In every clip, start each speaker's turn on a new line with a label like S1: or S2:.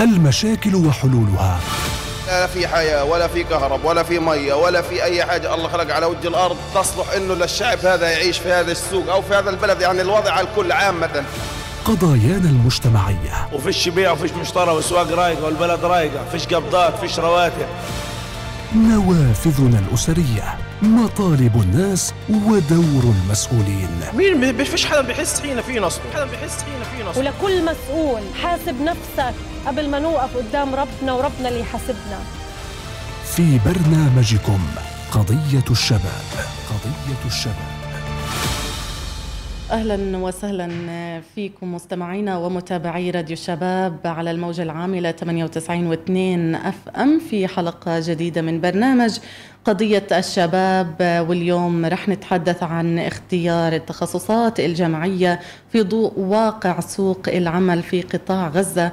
S1: المشاكل وحلولها.
S2: لا في حياة ولا في كهرب ولا في مية ولا في أي حاجة. الله خلق على وجه الأرض. تصلح إنه للشعب هذا يعيش في هذا السوق أو في هذا البلد. يعني الوضع على الكل عامة
S1: قضايانا المجتمعية.
S3: وفيش بيع وفيش مشترى والسواق رايقة والبلد رايقة. فيش قبضات فيش رواتب.
S1: نوافذنا الأسرية مطالب الناس ودور المسؤولين.
S3: مين ما فيش حدا بيحس حين في نصب؟ حدا بيحس حين في نصب؟
S4: ولكل مسؤول حاسب نفسك. قبل ما نوقف قدام ربنا وربنا اللي يحاسبنا.
S1: في برنامجكم قضية الشباب. قضية الشباب.
S5: أهلا وسهلا فيكم مستمعينا ومتابعي راديو الشباب على الموجة العاملة 98.2 أف أم في حلقة جديدة من برنامج قضية الشباب. واليوم رح نتحدث عن اختيار التخصصات الجامعية في ضوء واقع سوق العمل في قطاع غزة.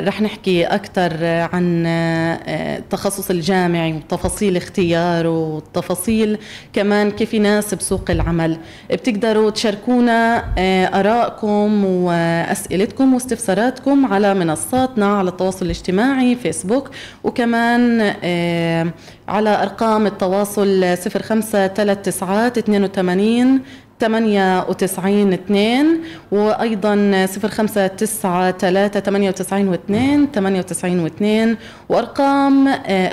S5: رح نحكي أكثر عن آه التخصص الجامعي وتفاصيل اختياره وتفاصيل كمان كيف يناسب سوق العمل. بتقدروا تشاركونا آه آرائكم وأسئلتكم واستفساراتكم على منصاتنا على التواصل الاجتماعي فيسبوك وكمان آه على أرقام التواصل 0539 82 98 2 وأيضا 059 3 98 و2 98 و2 وأرقام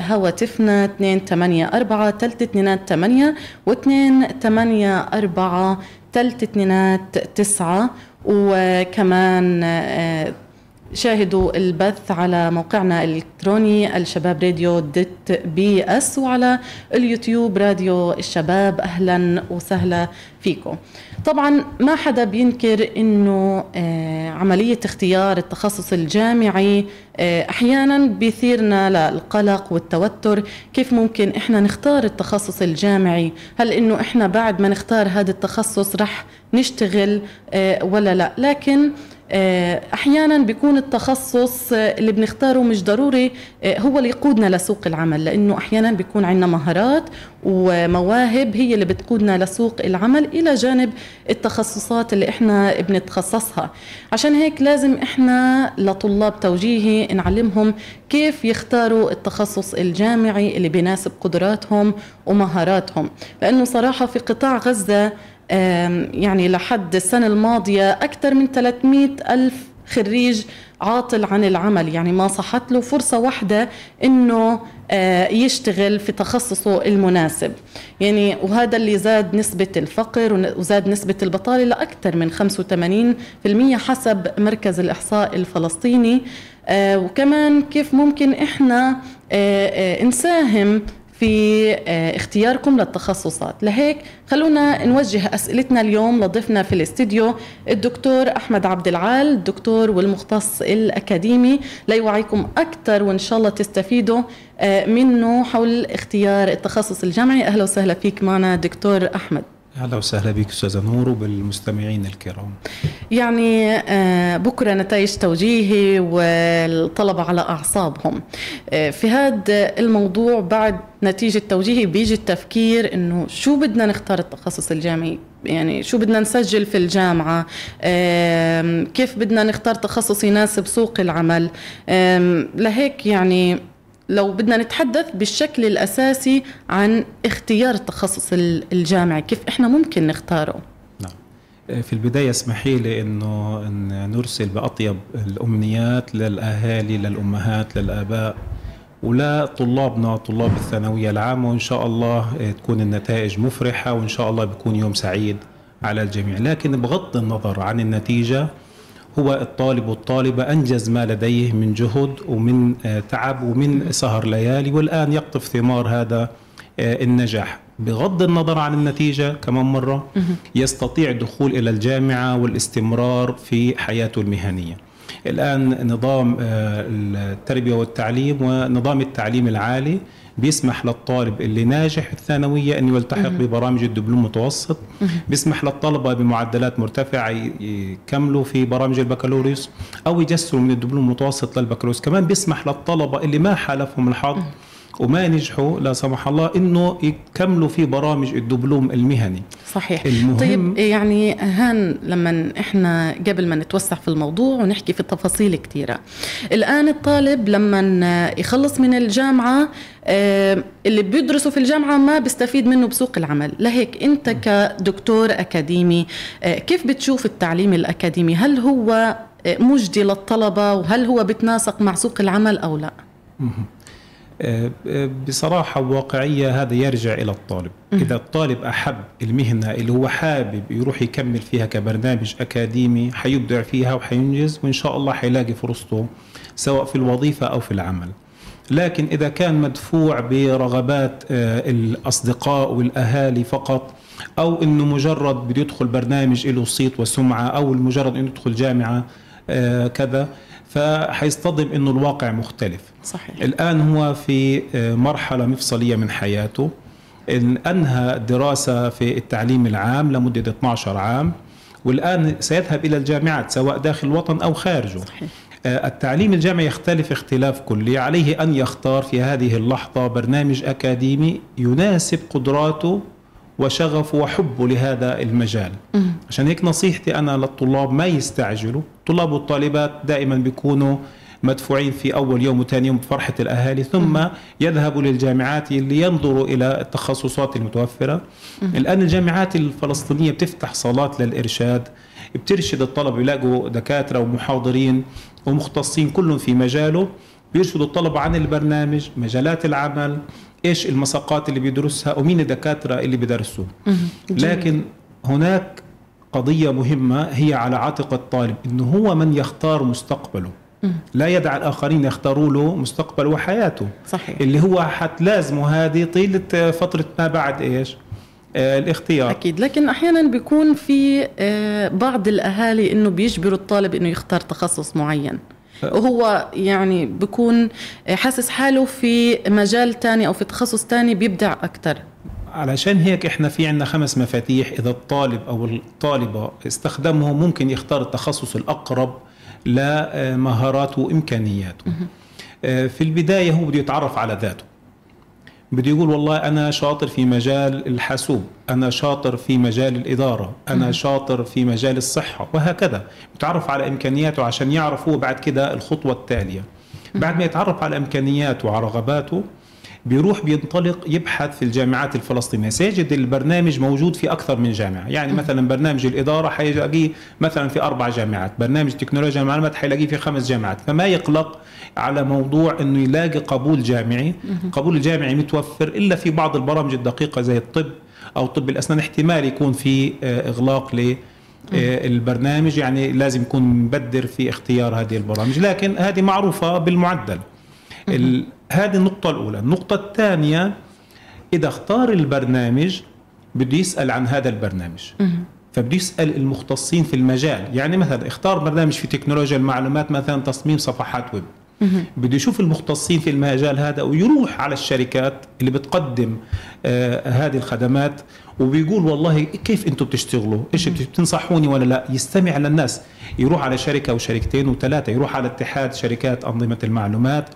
S5: هواتفنا 284 3 8 و2 84 3 9 وكمان شاهدوا البث على موقعنا الإلكتروني الشباب راديو دت بي إس وعلى اليوتيوب راديو الشباب. أهلا وسهلا فيكم. طبعا ما حدا بينكر إنه عملية اختيار التخصص الجامعي أحيانا بيثيرنا للقلق والتوتر. كيف ممكن إحنا نختار التخصص الجامعي؟ هل إنه إحنا بعد ما نختار هذا التخصص رح نشتغل ولا لا؟ لكن أحيانا بيكون التخصص اللي بنختاره مش ضروري هو اللي يقودنا لسوق العمل لأنه أحيانا بيكون عندنا مهارات ومواهب هي اللي بتقودنا لسوق العمل إلى جانب التخصصات اللي إحنا بنتخصصها. عشان هيك لازم إحنا لطلاب توجيهي نعلمهم كيف يختاروا التخصص الجامعي اللي بيناسب قدراتهم ومهاراتهم لأنه صراحة في قطاع غزة يعني لحد السنة الماضية أكثر من 300 ألف خريج عاطل عن العمل. يعني ما صحت له فرصة واحدة أنه يشتغل في تخصصه المناسب. يعني وهذا اللي زاد نسبة الفقر وزاد نسبة البطالة لأكثر من 85% حسب مركز الإحصاء الفلسطيني. وكمان كيف ممكن إحنا نساهم في اختياركم للتخصصات. لهيك خلونا نوجه أسئلتنا اليوم لضيفنا في الاستديو الدكتور أحمد عبد العال الدكتور والمختص الأكاديمي. ليوعيكم أكثر وإن شاء الله تستفيدوا منه حول اختيار التخصص الجامعي. أهلا وسهلا فيك معنا دكتور أحمد.
S6: أهلا وسهلا بك أستاذة نور وبالمستمعين الكرام.
S5: يعني بكرة نتائج توجيهي والطلبه على أعصابهم. في هذا الموضوع بعد نتيجة توجيهي بيجي التفكير إنه شو بدنا نختار التخصص الجامعي؟ يعني شو بدنا نسجل في الجامعة؟ كيف بدنا نختار تخصص يناسب سوق العمل؟ لهيك يعني لو بدنا نتحدث بالشكل الأساسي عن اختيار التخصص الجامعي كيف إحنا ممكن نختاره؟
S6: نعم. في البداية اسمحي لي أنه أن نرسل بأطيب الأمنيات للأهالي للأمهات للآباء ولا طلابنا طلاب الثانوية العامة وإن شاء الله تكون النتائج مفرحة وإن شاء الله بيكون يوم سعيد على الجميع. لكن بغض النظر عن النتيجة هو الطالب والطالبة أنجز ما لديه من جهد ومن تعب ومن سهر ليالي والآن يقطف ثمار هذا النجاح. بغض النظر عن النتيجة كمان مرة يستطيع الدخول إلى الجامعة والاستمرار في حياته المهنية. الآن نظام التربية والتعليم ونظام التعليم العالي بيسمح للطالب اللي ناجح في الثانوية أن يلتحق ببرامج الدبلوم المتوسط. بيسمح للطلبة بمعدلات مرتفعة يكملوا في برامج البكالوريوس أو يجسروا من الدبلوم المتوسط للبكالوريوس. كمان بيسمح للطلبة اللي ما حالفهم الحظ وما نجحوا لا سمح الله إنه يكملوا في برامج الدبلوم المهني.
S5: صحيح.
S6: المهم-
S5: طيب يعني هان لما إحنا قبل ما نتوسع في الموضوع ونحكي في تفاصيل كثيرة الآن الطالب لما يخلص من الجامعة آه، اللي بيدرسوا في الجامعة ما بيستفيد منه بسوق العمل. لهيك أنت كدكتور أكاديمي آه، كيف بتشوف التعليم الأكاديمي؟ هل هو آه، مجدي للطلبة؟ وهل هو بتناسق مع سوق العمل أو لا؟
S6: بصراحة وواقعية هذا يرجع إلى الطالب. إذا الطالب أحب المهنة اللي هو حابب يروح يكمل فيها كبرنامج أكاديمي حيبدع فيها وحينجز وإن شاء الله حيلاقي فرصته سواء في الوظيفة أو في العمل. لكن إذا كان مدفوع برغبات آه، الأصدقاء والأهالي فقط أو إنه مجرد بده يدخل برنامج له صيت وسمعة أو مجرد إنه يدخل جامعة آه، كذا فحيصطدم إنه الواقع مختلف.
S5: صحيح.
S6: الآن هو في آه، مرحلة مفصلية من حياته. إن أنهى دراسة في التعليم العام لمدة 12 عام والآن سيذهب إلى الجامعات سواء داخل الوطن أو خارجه.
S5: صحيح.
S6: آه، التعليم الجامعي يختلف اختلاف كلي. عليه أن يختار في هذه اللحظة برنامج أكاديمي يناسب قدراته وشغفه وحبه لهذا المجال. عشان هيك نصيحتي أنا للطلاب ما يستعجلوا. الطلاب والطالبات دائما بيكونوا مدفوعين في أول يوم وثاني يوم بفرحة الأهالي ثم يذهبوا للجامعات اللي ينظروا إلى التخصصات المتوفرة. الآن الجامعات الفلسطينية بتفتح صالات للإرشاد بترشد الطلبة يلاقوا دكاترة ومحاضرين ومختصين كلهم في مجاله. بيرشدوا الطلبة عن البرنامج مجالات العمل إيش المساقات اللي بيدرسها ومين الدكاترة اللي بيدرسوا. لكن هناك قضية مهمة هي على عاتق الطالب إنه هو من يختار مستقبله. لا يدع الآخرين يختاروا له مستقبله وحياته.
S5: صحيح.
S6: اللي هو حتلازمه هذه طيلة فترة ما بعد إيش؟ آه الاختيار.
S5: أكيد. لكن أحيانا بيكون في آه، بعض الأهالي إنه بيجبروا الطالب إنه يختار تخصص معين. وهو يعني بيكون آه، حاسس حاله في مجال تاني أو في تخصص تاني بيبدع أكتر
S6: علشان هيك إحنا في عندنا خمس مفاتيح إذا الطالب أو الطالبة استخدمهم ممكن يختار التخصص الأقرب لمهاراته وإمكانياته. آه، في البداية هو بده يتعرف على ذاته. بده يقول والله أنا شاطر في مجال الحاسوب، أنا شاطر في مجال الإدارة، أنا شاطر في مجال الصحة وهكذا، يتعرف على إمكانياته عشان يعرف هو بعد كده الخطوة التالية. بعد ما يتعرف على إمكانياته وعلى رغباته بيروح بينطلق يبحث في الجامعات الفلسطينية. سيجد البرنامج موجود في أكثر من جامعة. يعني مثلا برنامج الإدارة حيلاقيه مثلا في أربع جامعات. برنامج تكنولوجيا المعلومات حيلاقيه في خمس جامعات. فما يقلق على موضوع أنه يلاقي قبول جامعي. قبول الجامعي متوفر إلا في بعض البرامج الدقيقة زي الطب أو طب الأسنان. احتمال يكون في آه، إغلاق ل آه، البرنامج. يعني لازم يكون مبدر في اختيار هذه البرامج. لكن هذه معروفة بالمعدل. ال- هذه النقطة الأولى. النقطة الثانية إذا اختار البرنامج بده يسأل عن هذا البرنامج. فبده يسأل المختصين في المجال. يعني مثلا اختار برنامج في تكنولوجيا المعلومات مثلا تصميم صفحات ويب. بده يشوف المختصين في المجال هذا ويروح على الشركات اللي بتقدم آه هذه الخدمات وبيقول والله كيف أنتم بتشتغلوا؟ إيش بتنصحوني ولا لا؟ يستمع للناس. يروح على شركة وشركتين وثلاثة يروح على اتحاد شركات أنظمة المعلومات.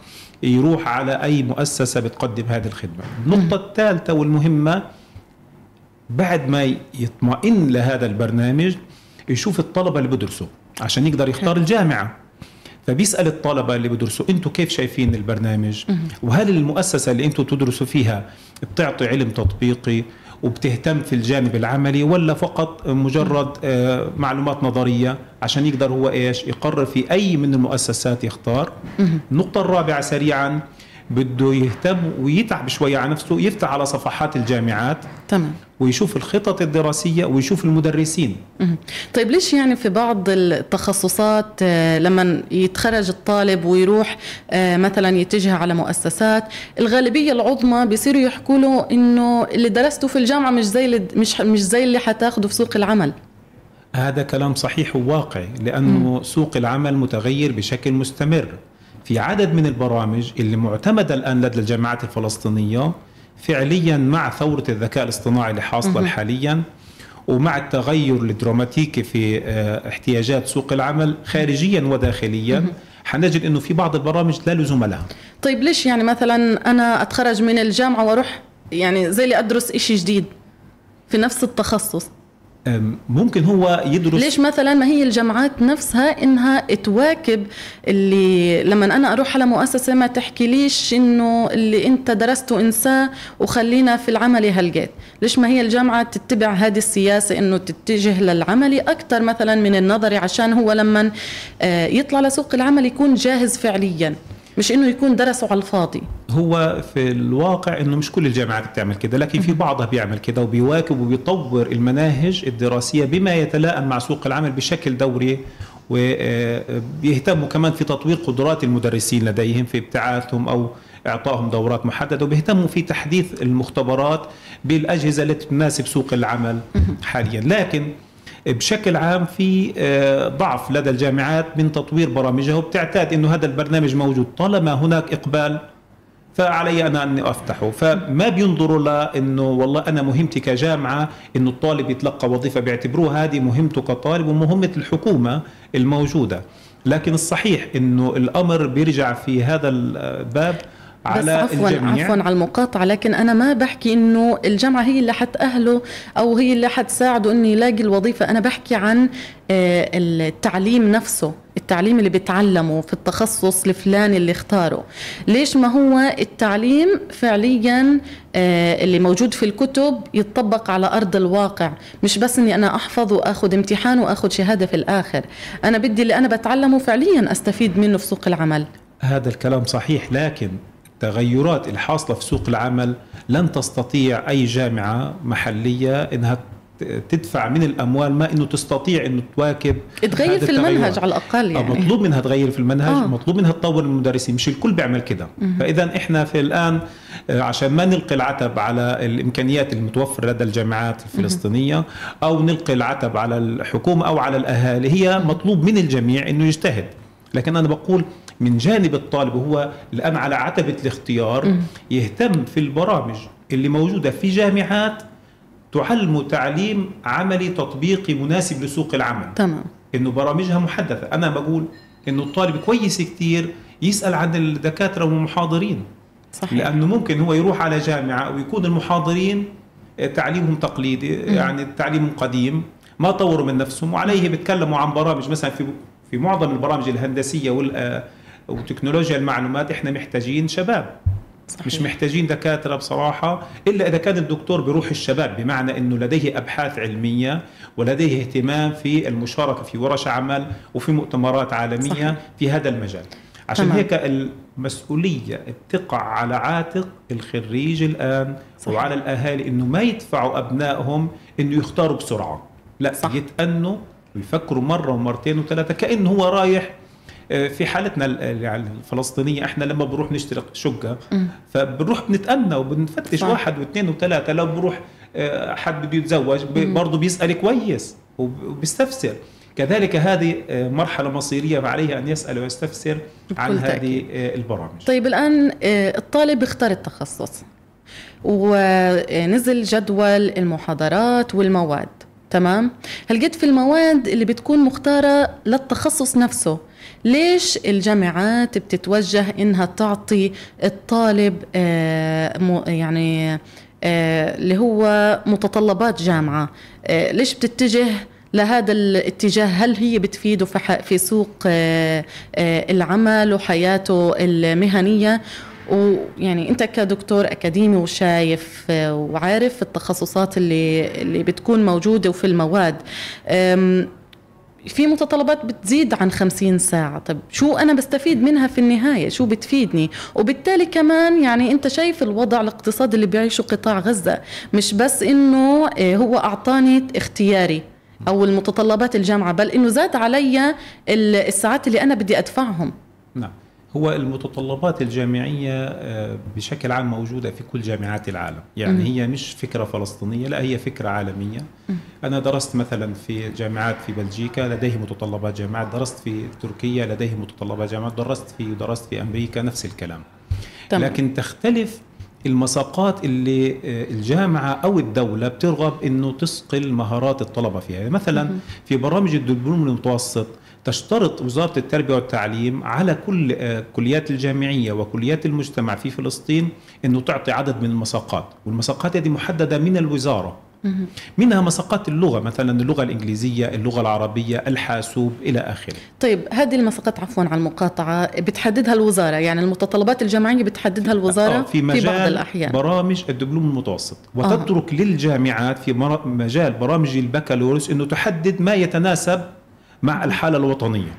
S6: يروح على أي مؤسسة بتقدم هذه الخدمة. النقطة الثالثة والمهمة بعد ما يطمئن لهذا البرنامج يشوف الطلبة اللي بدرسوا عشان يقدر يختار الجامعة. فبيسأل الطلبة اللي بدرسوا أنتم كيف شايفين البرنامج؟ وهل المؤسسة اللي أنتم تدرسوا فيها بتعطي علم تطبيقي؟ وبتهتم في الجانب العملي ولا فقط مجرد آه، معلومات نظرية عشان يقدر هو إيش؟ يقرر في أي من المؤسسات يختار. النقطة الرابعة سريعا بده يهتم ويتعب شوية على نفسه يفتح على صفحات الجامعات
S5: تمام.
S6: ويشوف الخطط الدراسية ويشوف المدرسين.
S5: طيب ليش يعني في بعض التخصصات آه، لما يتخرج الطالب ويروح آه، مثلا يتجه على مؤسسات الغالبية العظمى بيصيروا يحكوا له إنه اللي درسته في الجامعة مش زي اللي مش مش زي اللي حتاخده في سوق العمل؟
S6: هذا كلام صحيح وواقعي لأنه سوق العمل متغير بشكل مستمر. في عدد من البرامج اللي معتمدة الآن لدى الجامعات الفلسطينية فعليا مع ثورة الذكاء الاصطناعي اللي حاصلة حاليا ومع التغير الدراماتيكي في آه، احتياجات سوق العمل خارجيا وداخليا حنجد إنه في بعض البرامج لا لزوم لها.
S5: طيب ليش يعني مثلا أنا أتخرج من الجامعة وأروح يعني زي اللي أدرس إشي جديد في نفس التخصص؟
S6: ممكن هو يدرس
S5: ليش مثلا ما هي الجامعات نفسها إنها تواكب اللي لما أنا أروح على مؤسسة ما تحكي ليش إنه اللي أنت درسته إنساه وخلينا في العملي هالجيت ليش ما هي الجامعة تتبع هذه السياسة إنه تتجه للعملي أكثر مثلا من النظري عشان هو لما آه، يطلع لسوق العمل يكون جاهز فعليا؟ مش إنه يكون درسه على الفاضي.
S6: هو في الواقع إنه مش كل الجامعات بتعمل كده لكن في بعضها بيعمل كده وبيواكب وبيطور المناهج الدراسية بما يتلائم مع سوق العمل بشكل دوري وبيهتموا كمان في تطوير قدرات المدرسين لديهم في ابتعاثهم أو إعطائهم دورات محددة وبيهتموا في تحديث المختبرات بالأجهزة التي تناسب سوق العمل حاليا. لكن بشكل عام في آه، ضعف لدى الجامعات من تطوير برامجها وبتعتاد إنه هذا البرنامج موجود. طالما هناك إقبال فعلي أنا أني أفتحه. فما بينظروا لأنه والله أنا مهمتي كجامعة إنه الطالب يتلقى وظيفة بيعتبروها هذه مهمته كطالب ومهمة الحكومة الموجودة. لكن الصحيح إنه الأمر بيرجع في هذا الباب على
S5: عفوا
S6: الجميع.
S5: عفوا على المقاطعة لكن أنا ما بحكي إنه الجامعة هي اللي حتأهله أو هي اللي حتساعده انه يلاقي الوظيفة. أنا بحكي عن آه، التعليم نفسه التعليم اللي بيتعلمه في التخصص الفلاني اللي اختاره. ليش ما هو التعليم فعليا آه، اللي موجود في الكتب يتطبق على أرض الواقع؟ مش بس إني أنا أحفظ وأخذ امتحان وأخذ شهادة في الآخر. أنا بدي اللي أنا بتعلمه فعليا أستفيد منه في سوق العمل.
S6: هذا الكلام صحيح لكن التغيرات الحاصلة في سوق العمل لن تستطيع أي جامعة محلية إنها تدفع من الأموال ما إنه تستطيع إنه تواكب
S5: تغير في المنهج. على الأقل
S6: آه،
S5: يعني
S6: مطلوب منها تغير في المنهج
S5: آه.
S6: آه. مطلوب منها تطور المدرسين مش الكل بيعمل كده فإذا إحنا في الآن آه، عشان ما نلقي العتب على الإمكانيات المتوفره لدى الجامعات الفلسطينية أو نلقي العتب على الحكومة أو على الأهالي هي مطلوب من الجميع إنه يجتهد لكن أنا بقول من جانب الطالب وهو الآن على عتبة الاختيار يهتم في البرامج اللي موجودة في جامعات تعلم تعليم عملي تطبيقي مناسب لسوق العمل.
S5: تمام.
S6: إنه برامجها محدثة. أنا بقول إنه الطالب كويس كتير يسأل عن الدكاترة والمحاضرين
S5: صحيح.
S6: لأنه ممكن هو يروح على جامعة ويكون المحاضرين آه، تعليمهم تقليدي يعني تعليم قديم ما طوروا من نفسهم وعليه بيتكلموا عن برامج مثلا في في معظم البرامج الهندسية وال آه، وتكنولوجيا المعلومات إحنا محتاجين شباب
S5: صحيح.
S6: مش محتاجين دكاترة بصراحة إلا إذا كان الدكتور بروح الشباب بمعنى إنه لديه أبحاث علمية ولديه اهتمام في المشاركة في ورش عمل وفي مؤتمرات عالمية
S5: صحيح.
S6: في هذا المجال عشان
S5: تمام.
S6: هيك المسؤوليه بتقع على عاتق الخريج الآن
S5: صحيح.
S6: وعلى الأهالي إنه ما يدفعوا أبنائهم إنه يختاروا بسرعة لا
S5: صح.
S6: يتأنوا ويفكروا مرة ومرتين وثلاثة كانه هو رايح آه، في حالتنا ال- يعني الفلسطينية. إحنا لما بنروح نشتري شقة فبنروح بنتأنى وبنفتش
S5: صح.
S6: واحد واثنين وثلاثة. لو بروح آه، حد بده يتزوج برضه بيسأل كويس وب- وبيستفسر. كذلك هذه آه، مرحلة مصيرية فعليه أن يسأل ويستفسر عن هذه البرامج.
S5: طيب الآن الطالب اختار التخصص ونزل جدول المحاضرات والمواد. تمام؟ هل قد في المواد اللي بتكون مختارة للتخصص نفسه؟ ليش الجامعات بتتوجه إنها تعطي الطالب آه، يعني آه، اللي هو متطلبات جامعة؟ آه، ليش بتتجه لهذا الاتجاه؟ هل هي بتفيده في في سوق العمل وحياته المهنية؟ ويعني أنت كدكتور أكاديمي وشايف آه، وعارف التخصصات اللي اللي بتكون موجودة وفي المواد في متطلبات بتزيد عن 50 ساعة. طب شو أنا بستفيد منها في النهاية؟ شو بتفيدني؟ وبالتالي كمان يعني أنت شايف الوضع الاقتصادي اللي بيعيشه قطاع غزة مش بس إنه آه، هو أعطاني اختياري أو المتطلبات الجامعة بل إنه زاد علي ال- الساعات اللي أنا بدي أدفعهم.
S6: نعم. هو المتطلبات الجامعية آه، بشكل عام موجودة في كل جامعات العالم. يعني هي مش فكرة فلسطينية لا هي فكرة عالمية. أنا درست مثلا في جامعات في بلجيكا لديه متطلبات جامعات. درست في تركيا لديه متطلبات جامعات. درست في درست في أمريكا نفس الكلام.
S5: تمام.
S6: لكن تختلف المساقات اللي آه، الجامعة أو الدولة بترغب أنه تسقل مهارات الطلبة فيها. يعني مثلا في برامج الدبلوم المتوسط تشترط وزارة التربية والتعليم على كل آه، كليات الجامعية وكليات المجتمع في فلسطين أنه تعطي عدد من المساقات والمساقات هذه محددة من الوزارة. منها مساقات اللغة مثلا اللغة الإنجليزية اللغة العربية الحاسوب إلى آخره.
S5: طيب هذه المساقات عفوا على المقاطعة بتحددها الوزارة يعني المتطلبات الجامعية بتحددها الوزارة
S6: آه، في مجال
S5: في بعض الأحيان.
S6: برامج الدبلوم المتوسط. وتترك للجامعات في مجال برامج البكالوريوس إنه تحدد ما يتناسب مع الحالة الوطنية.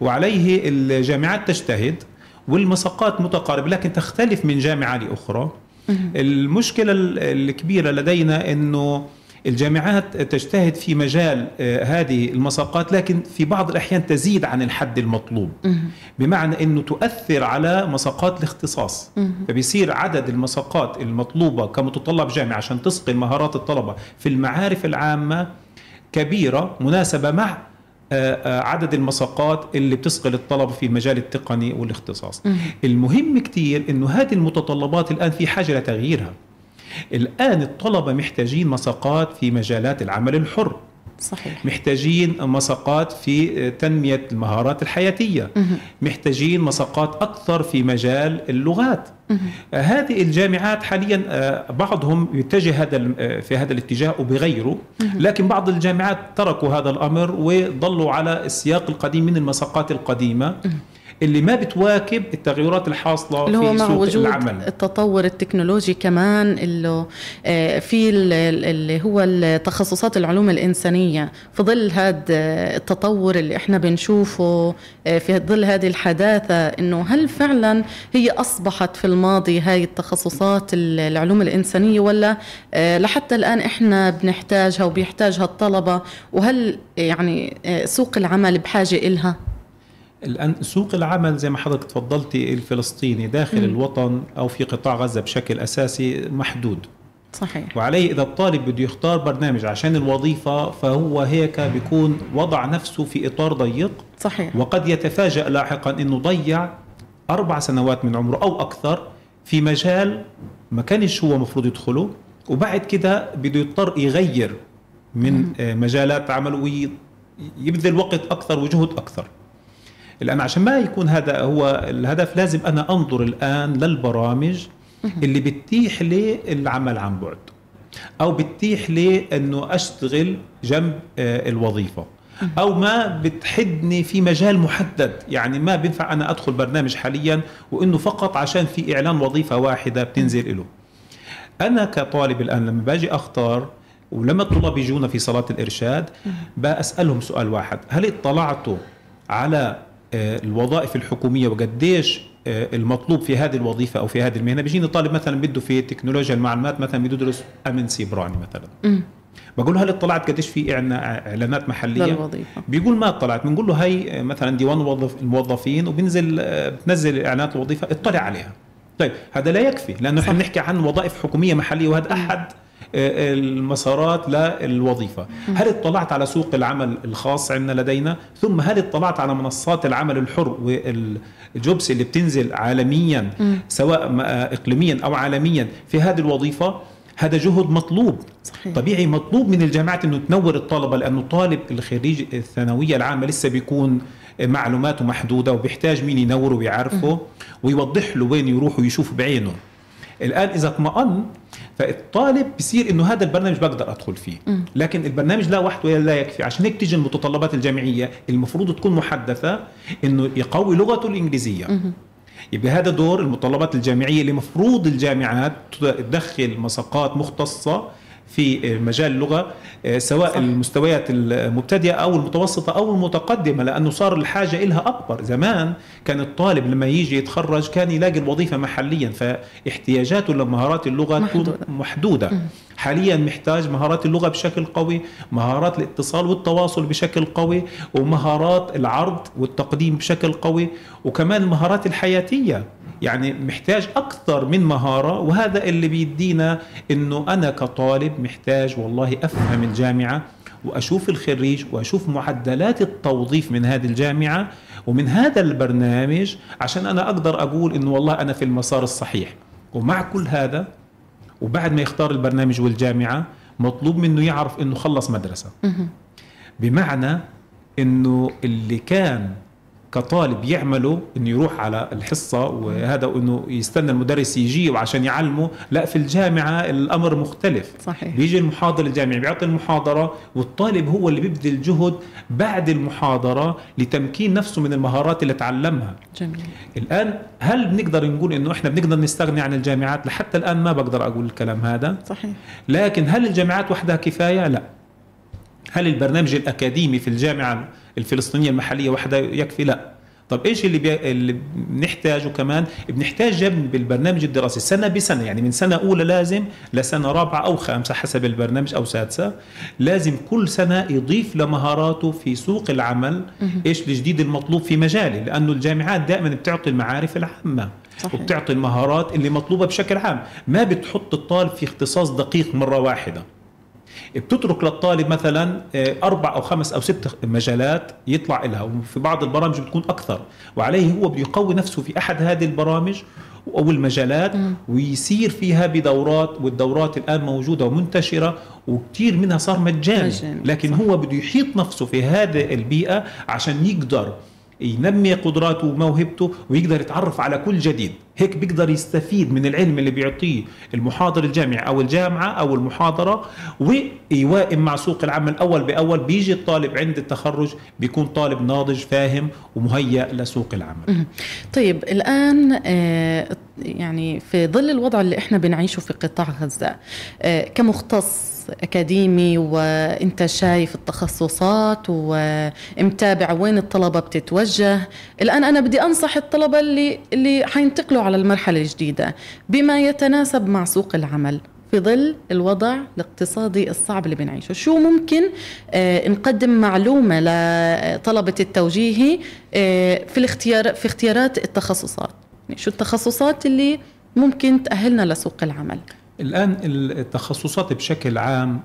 S6: وعليه الجامعات تجتهد والمساقات متقاربه لكن تختلف من جامعة لأخرى. المشكلة ال- الكبيرة لدينا إنه الجامعات تجتهد في مجال آه، هذه المساقات لكن في بعض الأحيان تزيد عن الحد المطلوب. بمعنى إنه تؤثر على مساقات الاختصاص. فبيصير عدد المساقات المطلوبة كمتطلب جامعي عشان تسقي مهارات الطلبة في المعارف العامة كبيرة مناسبة مع عدد المساقات اللي بتسقي الطلبه في المجال التقني والاختصاص. المهم كتير إنه هذه المتطلبات الآن في حاجة لتغييرها. الآن الطلبة محتاجين مساقات في مجالات العمل الحر.
S5: صحيح.
S6: محتاجين مساقات في تنمية المهارات الحياتية. محتاجين مساقات أكثر في مجال اللغات. آه، هذه الجامعات حاليا آه، بعضهم يتجه هذا آه، في هذا الاتجاه وبغيره لكن بعض الجامعات تركوا هذا الأمر وظلوا على السياق القديم من المساقات القديمة. اللي ما بتواكب التغيرات الحاصلة
S5: اللي هو
S6: في سوق
S5: وجود
S6: العمل.
S5: التطور التكنولوجي كمان اللي آه، في ال- ال- اللي هو التخصصات العلوم الإنسانية. في ظل هذا التطور اللي إحنا بنشوفه آه، في ظل هذه الحداثة إنه هل فعلا هي أصبحت في الماضي هاي التخصصات ال- العلوم الإنسانية ولا آه، لحتى الآن إحنا بنحتاجها وبيحتاجها الطلبة؟ وهل يعني آه، سوق العمل بحاجة إلها؟
S6: الآن سوق العمل زي ما حضرتك تفضلتي الفلسطيني داخل الوطن أو في قطاع غزة بشكل أساسي محدود.
S5: صحيح.
S6: وعليه إذا الطالب بده يختار برنامج عشان الوظيفة فهو هيك بيكون وضع نفسه في إطار ضيق.
S5: صحيح.
S6: وقد يتفاجأ لاحقا أنه ضيع أربع سنوات من عمره أو أكثر في مجال ما كانش هو مفروض يدخله. وبعد كده بده يضطر يغير من آه، مجالات عمله ويبذل وقت أكثر وجهد أكثر. الآن عشان ما يكون هذا هو الهدف لازم أنا أنظر الآن للبرامج اللي بتتيح لي العمل عن بعد أو بتتيح لي أنه أشتغل جنب آه، الوظيفة أو ما بتحدني في مجال محدد. يعني ما بينفع أنا أدخل برنامج حاليا وإنه فقط عشان في إعلان وظيفة واحدة بتنزل له أنا كطالب الآن لما باجي أختار ولما الطلاب يجونا في صلاة الإرشاد بسالهم سؤال واحد. هل اطلعتوا على الوظائف الحكومية وقديش آه، المطلوب في هذه الوظيفة أو في هذه المهنة. بيجيني طالب مثلا بده في تكنولوجيا المعلومات مثلا بده يدرس امن سيبراني مثلا. بقول له هل اطلعت قديش في إعنا- إعلانات محلية؟
S5: للوظيفة.
S6: بيقول ما اطلعت. بنقول له هي مثلا ديوان موظف الموظفين وبنزل آه، بتنزل إعلانات الوظيفة. اطلع عليها. طيب هذا لا يكفي لأنه إحنا بنحكي عن وظائف حكومية محلية وهذا أحد آه، المسارات للوظيفة. هل اطلعت على سوق العمل الخاص عندنا لدينا؟ ثم هل اطلعت على منصات العمل الحر والجوبس اللي بتنزل عالميا سواء آه، اقليميا أو عالميا في هذه الوظيفة؟ هذا جهد مطلوب.
S5: صحيح.
S6: طبيعي مطلوب من الجامعات إنه تنور الطلبة لأنه طالب الخريج الثانوية العامة لسه بيكون معلوماته محدودة وبيحتاج مين ينوره ويعرفه ويوضح له وين يروح ويشوف بعينه. الآن إذا اطمأن فالطالب بصير إنه هذا البرنامج بقدر أدخل فيه. لكن البرنامج لا وحده لا يكفي. عشان هيك تيجي المتطلبات الجامعية المفروض تكون محدثة إنه يقوي لغته الإنجليزية. يبقى هذا دور المتطلبات الجامعية اللي مفروض الجامعات تدخل مساقات مختصة في مجال اللغة آه، سواء
S5: صح.
S6: المستويات المبتدئة أو المتوسطة أو المتقدمة لأنه صار الحاجة لها أكبر زمان كان الطالب لما يجي يتخرج كان يلاقي الوظيفة محليا فاحتياجاته لمهارات اللغة تكون
S5: محدودة.
S6: محدوده حاليا محتاج مهارات اللغة بشكل قوي مهارات الاتصال والتواصل بشكل قوي ومهارات العرض والتقديم بشكل قوي وكمان المهارات الحياتية. يعني محتاج أكثر من مهارة وهذا اللي بيدينا إنه أنا كطالب محتاج والله أفهم الجامعة وأشوف الخريج وأشوف معدلات التوظيف من هذه الجامعة ومن هذا البرنامج عشان أنا أقدر أقول إنه والله أنا في المسار الصحيح. ومع كل هذا وبعد ما يختار البرنامج والجامعة مطلوب منه يعرف إنه خلص مدرسة. بمعنى إنه اللي كان كطالب يعمله إنه يروح على الحصة وهذا إنه يستنى المدرس يجي وعشان يعلمه. لا في الجامعة الأمر مختلف.
S5: صحيح.
S6: بيجي المحاضر الجامعي بيعطي المحاضرة والطالب هو اللي بيبذل جهد بعد المحاضرة لتمكين نفسه من المهارات اللي تعلمها.
S5: جميل.
S6: الآن هل بنقدر نقول إنه إحنا بنقدر نستغني عن الجامعات؟ لحتى الآن ما بقدر أقول الكلام هذا.
S5: صحيح.
S6: لكن هل الجامعات وحدها كفاية؟ لا. هل البرنامج الأكاديمي في الجامعة الفلسطينية المحلية وحدها يكفي؟ لا. طب إيش اللي بي... اللي بنحتاجه كمان؟ بنحتاج جنب بالبرنامج الدراسي سنة بسنة يعني من سنة أولى لازم لسنة رابعة أو خامسة حسب البرنامج أو سادسة لازم كل سنة يضيف لمهاراته في سوق العمل إيش الجديد المطلوب في مجاله لأنه الجامعات دائما بتعطي المعارف العامة
S5: صحيح.
S6: وبتعطي المهارات اللي مطلوبة بشكل عام. ما بتحط الطالب في اختصاص دقيق مرة واحدة. بتترك للطالب مثلا آه، أربع أو خمس أو ست مجالات يطلع لها وفي بعض البرامج بتكون أكثر. وعليه هو بده يقوي نفسه في أحد هذه البرامج أو المجالات ويسير فيها بدورات والدورات الآن موجودة ومنتشرة وكثير منها صار مجاني.
S5: مجاني،
S6: لكن هو بده يحيط نفسه في هذه البيئة عشان يقدر ينمي قدراته وموهبته ويقدر يتعرف على كل جديد. هيك بيقدر يستفيد من العلم اللي بيعطيه المحاضر الجامعي أو الجامعة أو المحاضرة ويوائم مع سوق العمل اول بأول بيجي الطالب عند التخرج بيكون طالب ناضج فاهم ومهيأ لسوق العمل.
S5: طيب الآن آه، يعني في ظل الوضع اللي إحنا بنعيشه في قطاع غزة آه، كمختص أكاديمي وأنت شايف التخصصات ومتابع وين الطلبة بتتوجه؟ الآن أنا بدي أنصح الطلبة اللي اللي حينتقلوا على المرحلة الجديدة بما يتناسب مع سوق العمل في ظل الوضع الاقتصادي الصعب اللي بنعيشه. شو ممكن آه نقدم معلومة لطلبة التوجيهي آه في الاختيار في اختيارات التخصصات؟ يعني شو التخصصات اللي ممكن تأهلنا لسوق العمل؟
S6: الآن التخصصات بشكل عام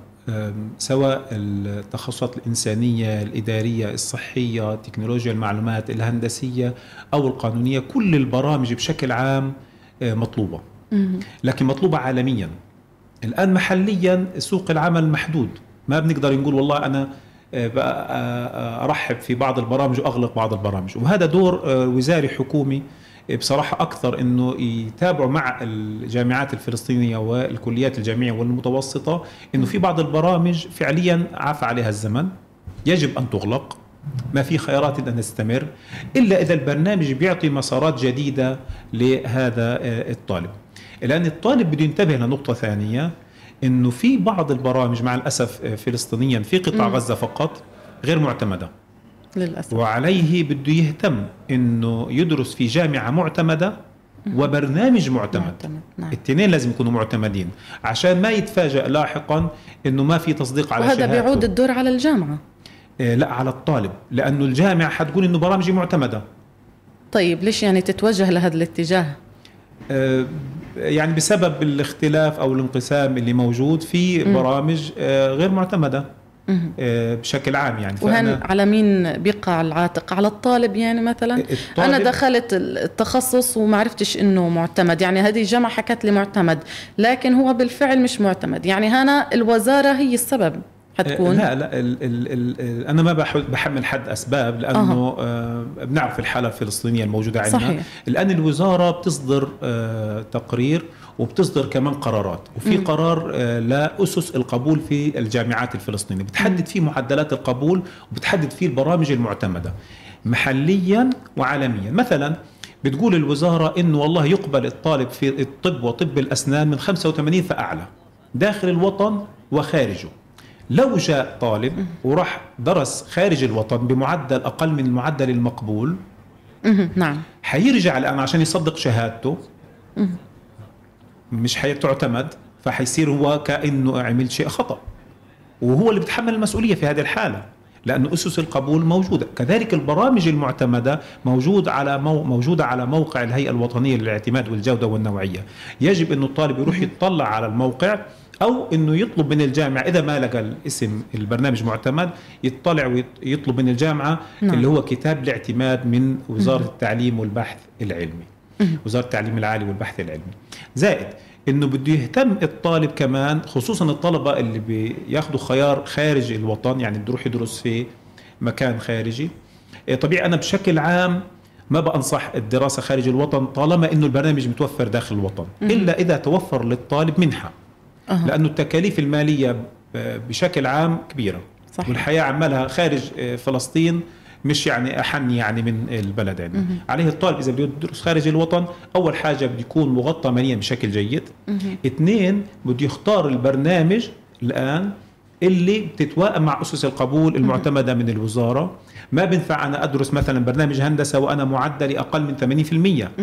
S6: سواء التخصصات الإنسانية الإدارية الصحية تكنولوجيا المعلومات الهندسية أو القانونية كل البرامج بشكل عام أه، مطلوبة. لكن مطلوبة عالميا. الآن محليا سوق العمل محدود. ما بنقدر نقول والله أنا بقى، أه، أرحب في بعض البرامج وأغلق بعض البرامج. وهذا دور وزاري حكومي بصراحة أكثر أنه يتابعوا مع الجامعات الفلسطينية والكليات الجامعية والمتوسطة أنه في بعض البرامج فعليا عفى عليها الزمن. يجب أن تغلق. ما في خيارات أن تستمر إلا إذا البرنامج بيعطي مسارات جديدة لهذا آه، الطالب. الآن الطالب بده ينتبه لنقطة ثانية أنه في بعض البرامج مع الأسف آه، فلسطينيا في قطاع غزة فقط غير معتمدة.
S5: للأسف.
S6: وعليه بده يهتم إنه يدرس في جامعة معتمدة وبرنامج معتمد.
S5: معتمد، نعم.
S6: الاثنين لازم يكونوا معتمدين عشان ما يتفاجأ لاحقا إنه ما في تصديق على
S5: وهذا
S6: شهادته.
S5: بيعود الدور على الجامعة.
S6: آه، لا على الطالب لأنه الجامعة حتقول إنه برامجي معتمدة.
S5: طيب ليش يعني تتوجه لهذا الاتجاه؟
S6: آه، يعني بسبب الاختلاف أو الانقسام اللي موجود في برامج آه، غير معتمدة. بشكل عام يعني.
S5: وهن على مين بيقع العاتق؟ على الطالب يعني مثلا؟
S6: الطالب-
S5: أنا دخلت التخصص وما عرفتش إنه معتمد. يعني هذه الجامعة حكت لي معتمد لكن هو بالفعل مش معتمد. يعني هنا الوزارة هي السبب حتكون.
S6: لا لا ال ال ال أنا ما بح- بحمل حد أسباب لأنه آه بنعرف الحالة الفلسطينية الموجودة عندنا.
S5: صحيح.
S6: الآن الوزارة بتصدر آه تقرير وبتصدر كمان قرارات. وفي قرار آه لاسس القبول في الجامعات الفلسطينية. بتحدد فيه معدلات القبول وبتحدد فيه البرامج المعتمدة محليا وعالميا. مثلا بتقول الوزارة انه والله يقبل الطالب في الطب وطب الأسنان من 85 فأعلى داخل الوطن وخارجه. لو جاء طالب وراح درس خارج الوطن بمعدل أقل من المعدل المقبول.
S5: نعم.
S6: حيرجع الآن عشان يصدق شهادته. مش حيتعتمد فحيصير هو كأنه عمل شيء خطأ. وهو اللي بيتحمل المسؤولية في هذه الحالة لأن أسس القبول موجودة. كذلك البرامج المعتمدة موجود على مو موجودة على موقع الهيئة الوطنية للاعتماد والجودة والنوعية. يجب أنه الطالب يروح يطلع على الموقع أو أنه يطلب من الجامعة إذا ما لقى الاسم البرنامج معتمد يطلع ويطلب من الجامعة
S5: نعم.
S6: اللي هو كتاب الاعتماد من وزارة التعليم والبحث العلمي. وزارة التعليم العالي والبحث العلمي. زائد إنه بده يهتم الطالب كمان خصوصا الطلبة اللي بياخذوا خيار خارج الوطن يعني بده يروح يدرس في مكان خارجي. إيه، طبيعي أنا بشكل عام ما بنصح الدراسة خارج الوطن طالما إنه البرنامج متوفر داخل الوطن. إلا إذا توفر للطالب منحة.
S5: أه.
S6: لأنه التكاليف المالية بشكل عام كبيرة.
S5: صحيح.
S6: والحياة عمالها خارج آه، فلسطين مش يعني أحن يعني من البلد يعني عليه الطالب إذا بده يدرس خارج الوطن أول حاجة بده يكون مغطى ماليا بشكل جيد. اثنين بده يختار البرنامج الآن اللي بتتوائم مع أسس القبول المعتمدة من الوزارة. ما بينفع أنا أدرس مثلا برنامج هندسة وأنا معدلي أقل من 80%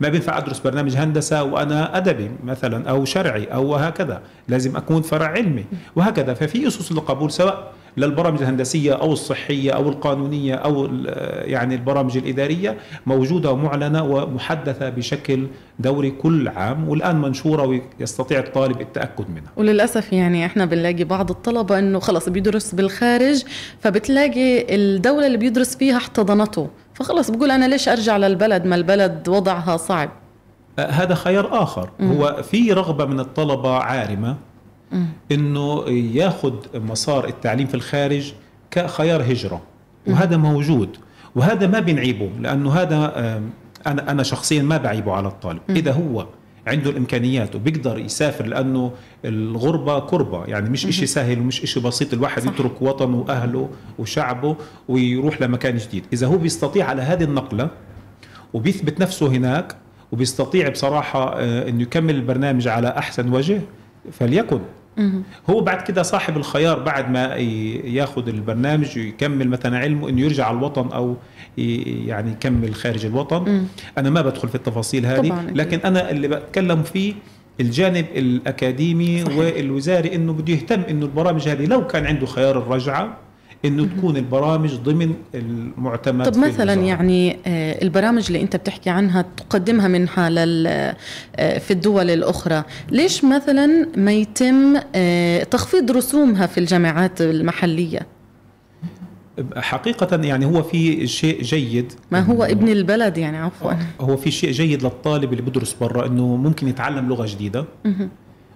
S6: ما بينفع أدرس برنامج هندسة وأنا أدبي مثلا أو شرعي أو هكذا. لازم أكون فرع علمي. وهكذا. ففي أسس القبول سواء للبرامج الهندسية أو الصحية أو القانونية أو يعني البرامج الإدارية موجودة ومعلنه ومحدثة بشكل دوري كل عام والآن منشورة ويستطيع الطالب التأكد منها.
S5: وللأسف يعني إحنا بنلاقي بعض الطلبة إنه خلص بيدرس بالخارج فبتلاقي الدولة اللي بيدرس فيها احتضنته. فخلص بقول أنا ليش أرجع للبلد؟ ما البلد وضعها صعب.
S6: آه، هذا خيار آخر. هو في رغبة من الطلبة عارمة إنه ياخذ مسار التعليم في الخارج كخيار هجرة. وهذا موجود. وهذا ما بنعيبه لأنه هذا أنا أنا شخصيا ما بعيبه على الطالب. إذا هو عنده الإمكانيات وبيقدر يسافر لأنه الغربة كربة يعني مش إشي سهل ومش إشي بسيط الواحد
S5: صح.
S6: يترك وطنه وأهله وشعبه ويروح لمكان جديد. إذا هو بيستطيع على هذه النقلة وبيثبت نفسه هناك وبيستطيع بصراحة آه، أنه يكمل البرنامج على أحسن وجه فليكن. هو بعد كده صاحب الخيار بعد ما ي- ياخذ البرنامج ويكمل مثلا علمه إنه يرجع على الوطن أو يعني يكمل خارج الوطن أنا ما بدخل في التفاصيل هذه. لكن أنا اللي بتكلم فيه الجانب الأكاديمي
S5: صحيح.
S6: والوزاري إنه بده يهتم إنه البرامج هذه لو كان عنده خيار الرجعة إنه تكون البرامج ضمن المعتمد
S5: طب مثلا. يعني آه، البرامج اللي أنت بتحكي عنها تقدمها منها لل آه، في الدول الأخرى ليش مثلا ما يتم آه، تخفيض رسومها في الجامعات المحلية؟
S6: حقيقة يعني هو في شيء جيد.
S5: ما هو ابن البلد يعني عفوا.
S6: هو في شيء جيد للطالب اللي بدرس برا إنه ممكن يتعلم لغة جديدة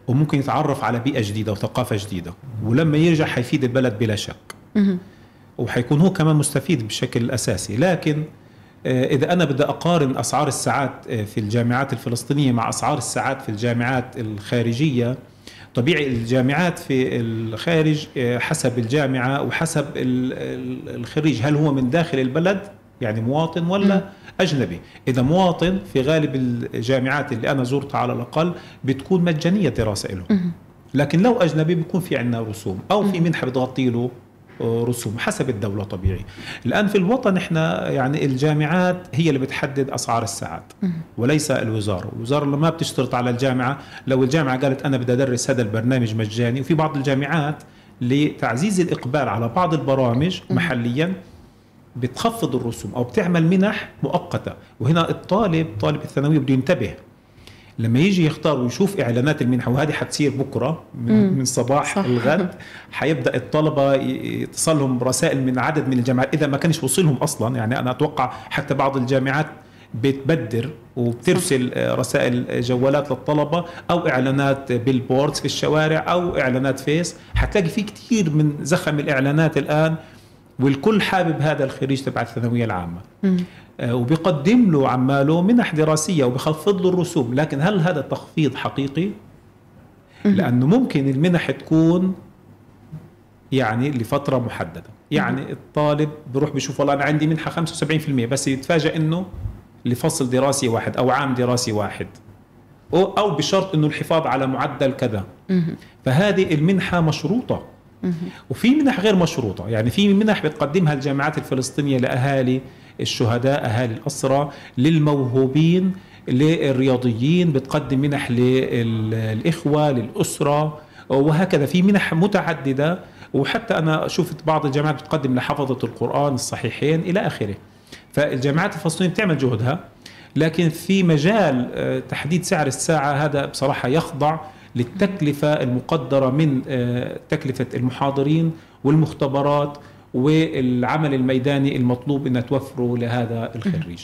S6: وممكن يتعرف على بيئة جديدة وثقافة جديدة ولما يرجع حيفيد البلد بلا شك. وحيكون هو كمان مستفيد بشكل أساسي. لكن آه، إذا أنا بدي أقارن أسعار الساعات آه، في الجامعات الفلسطينية مع أسعار الساعات في الجامعات الخارجية طبيعي الجامعات في الخارج آه، حسب الجامعة وحسب ال- ال- الخريج هل هو من داخل البلد يعني مواطن ولا أجنبي؟ إذا مواطن في غالب الجامعات اللي أنا زرتها على الأقل بتكون مجانية دراسة لهم لكن لو أجنبي بيكون في عندنا رسوم أو في منحة بتغطي له. رسوم حسب الدولة طبيعي. الآن في الوطن إحنا يعني الجامعات هي اللي بتحدد أسعار الساعات وليس الوزارة. الوزارة ما بتشترط على الجامعة لو الجامعة قالت أنا بدي أدرس هذا البرنامج مجاني وفي بعض الجامعات لتعزيز الإقبال على بعض البرامج محليا بتخفض الرسوم أو بتعمل منح مؤقتة. وهنا الطالب طالب الثانويه بده ينتبه لما يجي يختار ويشوف إعلانات المنحة وهذه حتصير بكرة من, من صباح
S5: صح.
S6: الغد حيبدأ الطلبة ي- يتصل لهم رسائل من عدد من الجامعات. إذا ما كانش وصلهم أصلا يعني أنا أتوقع حتى بعض الجامعات بتبدر وبترسل آه، رسائل جوالات للطلبة أو إعلانات billboards في الشوارع أو إعلانات فيس. حتلاقي في كثير من زخم الإعلانات الآن والكل حابب هذا الخريج تبع الثانوية العامة. آه، وبيقدم له عماله منح دراسيه وبخفض له الرسوم. لكن هل هذا تخفيض حقيقي؟ لأنه ممكن المنح تكون يعني لفترة محددة. يعني الطالب بيروح بيشوف والله أنا عندي منحة 75% بس يتفاجئ إنه لفصل دراسي واحد أو عام دراسي واحد. أو أو بشرط إنه الحفاظ على معدل كذا. فهذه المنحة مشروطة. وفي منح غير مشروطة. يعني في منح بتقدمها الجامعات الفلسطينية لأهالي. الشهداء أهالي الأسرى للموهوبين للرياضيين بتقدم منح للإخوة للأسرة وهكذا في منح متعددة. وحتى أنا شفت بعض الجامعات بتقدم لحفظة القرآن الصحيحين إلى آخره. فالجامعات الفلسطينية بتعمل جهدها لكن في مجال آه، تحديد سعر الساعة هذا بصراحة يخضع للتكلفة المقدرة من آه، تكلفة المحاضرين والمختبرات. والعمل الميداني المطلوب أن توفره لهذا الخريج.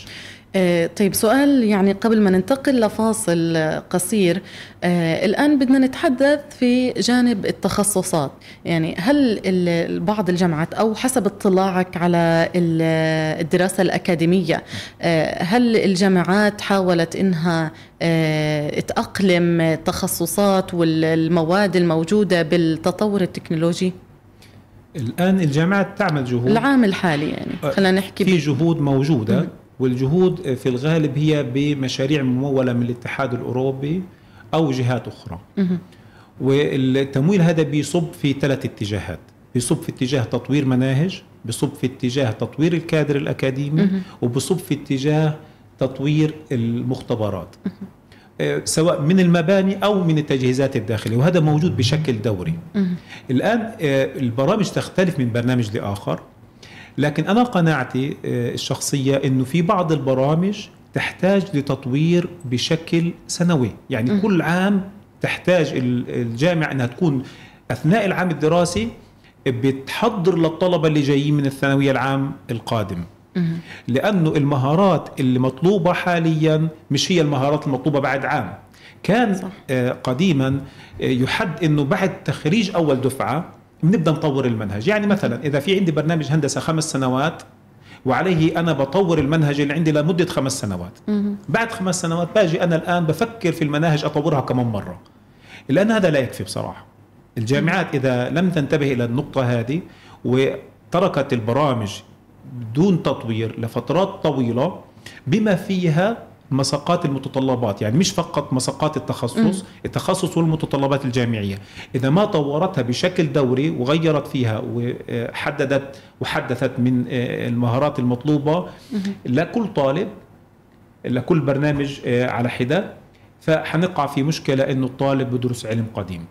S5: آه، طيب سؤال يعني قبل ما ننتقل لفاصل قصير. آه، الآن بدنا نتحدث في جانب التخصصات. يعني هل بعض الجامعات أو حسب اطلاعك على الدراسة الأكاديمية آه، هل الجامعات حاولت إنها تأقلم التخصصات والمواد الموجودة بالتطور التكنولوجي؟
S6: الآن الجامعات تعمل جهود.
S5: العام الحالي يعني. خلينا نحكي
S6: في جهود موجودة والجهود في الغالب هي بمشاريع ممولة من الاتحاد الأوروبي أو جهات أخرى. والتمويل هذا بيصب في ثلاث اتجاهات. بيصب في اتجاه تطوير مناهج بيصب في اتجاه تطوير الكادر الأكاديمي وبيصب في اتجاه تطوير المختبرات. آه، سواء من المباني أو من التجهيزات الداخلية وهذا موجود بشكل دوري. الآن آه، البرامج تختلف من برنامج لآخر لكن أنا قناعتي آه، الشخصية إنه في بعض البرامج تحتاج لتطوير بشكل سنوي. يعني م. كل عام تحتاج الجامعة إنها تكون أثناء العام الدراسي بتحضر للطلبة اللي جايين من الثانوية العام القادم. لأنه المهارات اللي مطلوبة حاليا مش هي المهارات المطلوبة بعد عام. كان صح. آه، قديما يحد إنه بعد تخريج أول دفعة بنبدأ نطور المنهج. يعني مثلا إذا في عندي برنامج هندسة خمس سنوات وعليه أنا بطور المنهج اللي عندي لمدة خمس سنوات. بعد خمس سنوات باجي أنا الآن بفكر في المناهج أطورها كمان مرة. لأن هذا لا يكفي بصراحة. الجامعات إذا لم تنتبه إلى النقطة هذه وتركت البرامج بدون تطوير لفترات طويلة بما فيها مساقات المتطلبات يعني مش فقط مساقات التخصص م. التخصص والمتطلبات الجامعية. إذا ما طورتها بشكل دوري وغيرت فيها وحددت وحدثت من آه، المهارات المطلوبة لكل طالب لكل برنامج آه، على حدة فحنقع في مشكلة إنه الطالب بدرس علم قديم.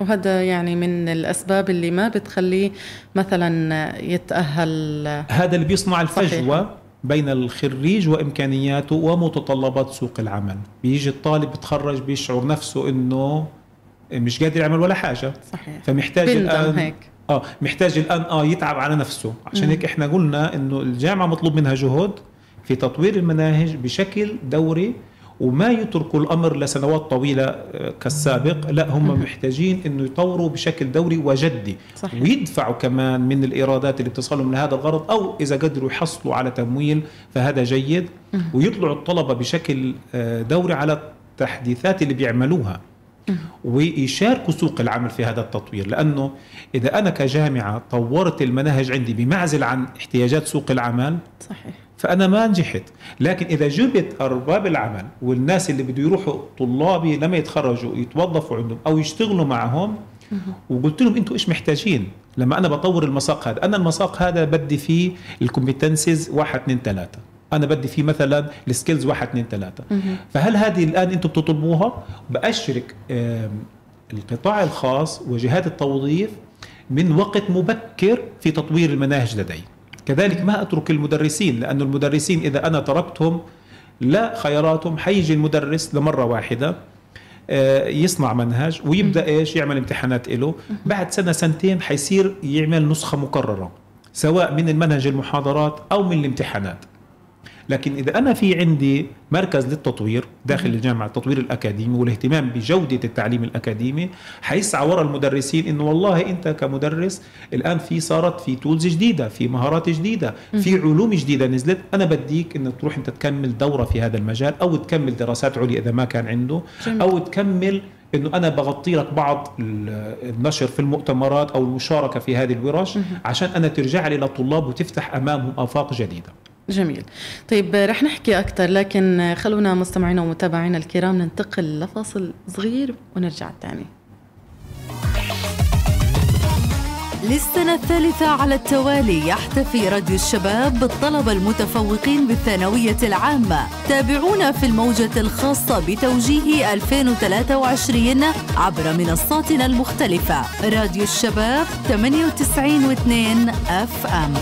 S5: وهذا يعني من الأسباب اللي ما بتخليه مثلا يتأهل.
S6: هذا اللي بيصنع الفجوة صحيح. بين الخريج وإمكانياته ومتطلبات سوق العمل. بيجي الطالب بتخرج بيشعر نفسه إنه مش قادر يعمل ولا حاجة.
S5: صحيح.
S6: فمحتاج الآن هيك. آه محتاج الآن آه يتعب على نفسه. عشان هيك إحنا قلنا إنه الجامعة مطلوب منها جهد في تطوير المناهج بشكل دوري وما يتركوا الأمر لسنوات طويلة آه، كالسابق. لا هم محتاجين إنه يطوروا بشكل دوري وجدي. صحيح. ويدفعوا كمان من الإيرادات اللي بتصلهم لهذا الغرض أو إذا قدروا يحصلوا على تمويل فهذا جيد. ويطلعوا الطلبة بشكل آه، دوري على التحديثات اللي بيعملوها. ويشاركوا سوق العمل في هذا التطوير. لأنه إذا أنا كجامعة طورت المناهج عندي بمعزل عن احتياجات سوق العمل
S5: صحيح.
S6: فأنا ما نجحت. لكن إذا جبت أرباب العمل والناس اللي بده يروحوا طلابي لما يتخرجوا يتوظفوا عندهم أو يشتغلوا معهم وقلت لهم أنتم إيش محتاجين؟ لما أنا بطور المساق هذا. أنا المساق هذا بدي فيه ال competences واحد اثنين ثلاثة. أنا بدي فيه مثلا ال skills واحد اثنين ثلاثة. فهل هذه الآن أنتم بتطلبوها؟ بأشرك القطاع الخاص وجهات التوظيف من وقت مبكر في تطوير المناهج لدي. كذلك ما أترك المدرسين لأن المدرسين إذا أنا تركتهم لا خياراتهم حيجي المدرس لمرة واحدة آه، يصنع منهج ويبدأ إيش؟ يعمل امتحانات له بعد سنة سنتين حيصير يعمل نسخة مكررة سواء من المنهج المحاضرات أو من الامتحانات. لكن إذا أنا في عندي مركز للتطوير داخل الجامعة التطوير الأكاديمي والاهتمام بجودة التعليم الأكاديمي حيسعى وراء المدرسين إنه والله أنت كمدرس الآن في صارت في تولز جديدة في مهارات جديدة في علوم جديدة نزلت أنا بديك إنك تروح أنت تكمل دورة في هذا المجال أو تكمل دراسات عليا إذا ما كان عنده أو تكمل إنه أنا بغطي لك بعض النشر في المؤتمرات أو المشاركة في هذه الورش عشان أنا ترجع لي للطلاب وتفتح أمامهم آفاق جديدة.
S5: جميل. طيب رح نحكي أكثر لكن خلونا مستمعينا ومتابعينا الكرام ننتقل لفاصل صغير ونرجع تاني
S7: للسنة الثالثة على التوالي يحتفي راديو الشباب بالطلبة المتفوقين بالثانوية العامة. تابعونا في الموجة الخاصة بتوجيهي 2023 عبر منصاتنا المختلفة. راديو الشباب 98 و2 FM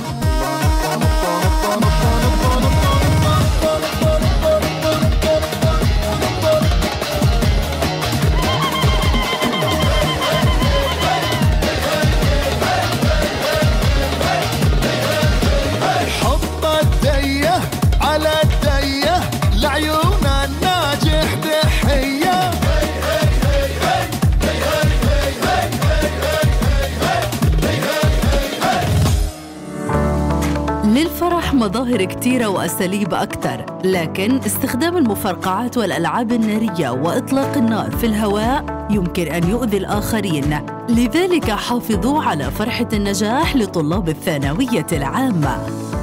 S7: مظاهر كتيرة وأساليب أكتر لكن استخدام المفرقعات والألعاب النارية وإطلاق النار في الهواء يمكن أن يؤذي الآخرين. لذلك حافظوا على فرحة النجاح لطلاب الثانوية العامة.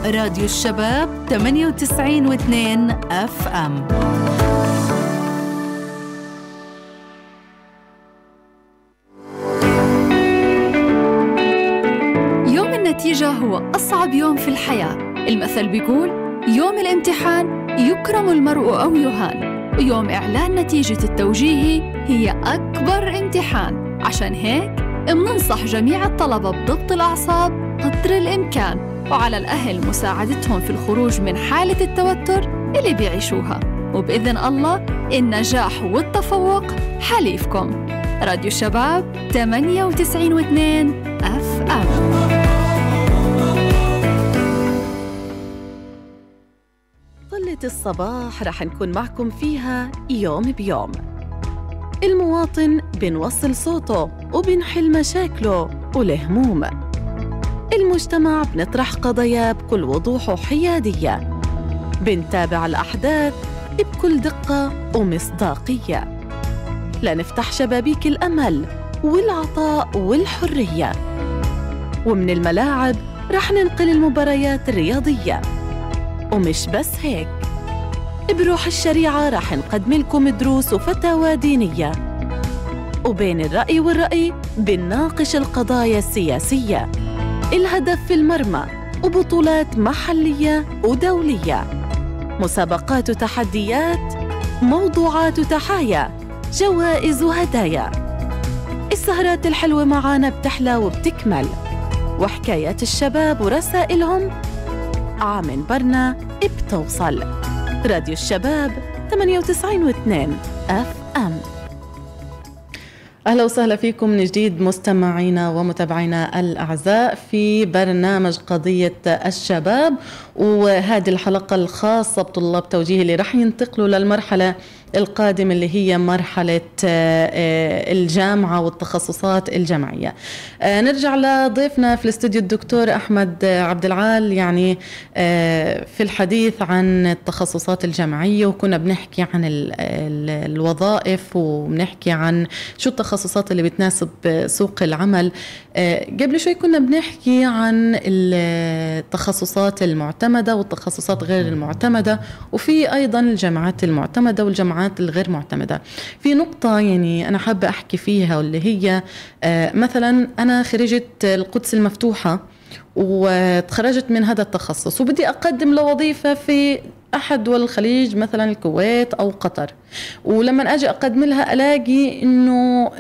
S7: راديو الشباب 98 و2 أف أم.
S8: يوم النتيجة هو أصعب يوم في الحياة. المثل بيقول يوم الامتحان يكرم المرء أو يهان ويوم إعلان نتيجة التوجيهي هي أكبر امتحان. عشان هيك مننصح جميع الطلبة بضبط الأعصاب قدر الإمكان وعلى الأهل مساعدتهم في الخروج من حالة التوتر اللي بيعيشوها. وبإذن الله النجاح والتفوق حليفكم. راديو الشباب 98 و2 أف
S5: أم. الصباح رح نكون معكم فيها يوم بيوم. المواطن بنوصل صوته وبنحل مشاكله والهموم المجتمع بنطرح قضايا بكل وضوح وحيادية بنتابع الأحداث بكل دقة ومصداقية. لنفتح شبابيك الأمل والعطاء والحرية. ومن الملاعب رح ننقل المباريات الرياضية. ومش بس هيك بروح الشريعة رح نقدم لكم دروس وفتاوى دينية. وبين الرأي والرأي بنناقش القضايا السياسية الهدف في المرمى وبطولات محلية ودولية. مسابقات وتحديات موضوعات وتحايا جوائز وهدايا. السهرات الحلوة معانا بتحلى وبتكمل. وحكايات الشباب ورسائلهم عام برنا بتوصل. راديو الشباب 98 و2 أف أم. أهلا وسهلا فيكم من جديد مستمعينا ومتابعينا الأعزاء في برنامج قضية الشباب وهذه الحلقة الخاصة بطلاب توجيه اللي راح ينتقلوا للمرحلة القادمة اللي هي مرحلة الجامعة والتخصصات الجامعية نرجع لضيفنا في الاستوديو الدكتور أحمد عبد العال. يعني في الحديث عن التخصصات الجامعية وكنا بنحكي عن ال ال الوظائف وبنحكي عن شو التخصصات اللي بتناسب سوق العمل. قبل شوي كنا بنحكي عن التخصصات المعتمدة والتخصصات غير المعتمدة وفي أيضا الجامعات المعتمدة والجامعات الجامعات الغير معتمدة. في نقطة يعني أنا حابة أحكي فيها واللي هي مثلا أنا خريجة القدس المفتوحة وتخرجت من هذا التخصص وبدي أقدم لوظيفة في أحد دول الخليج مثلا الكويت أو قطر. ولما أجي أقدم لها ألاقي إنه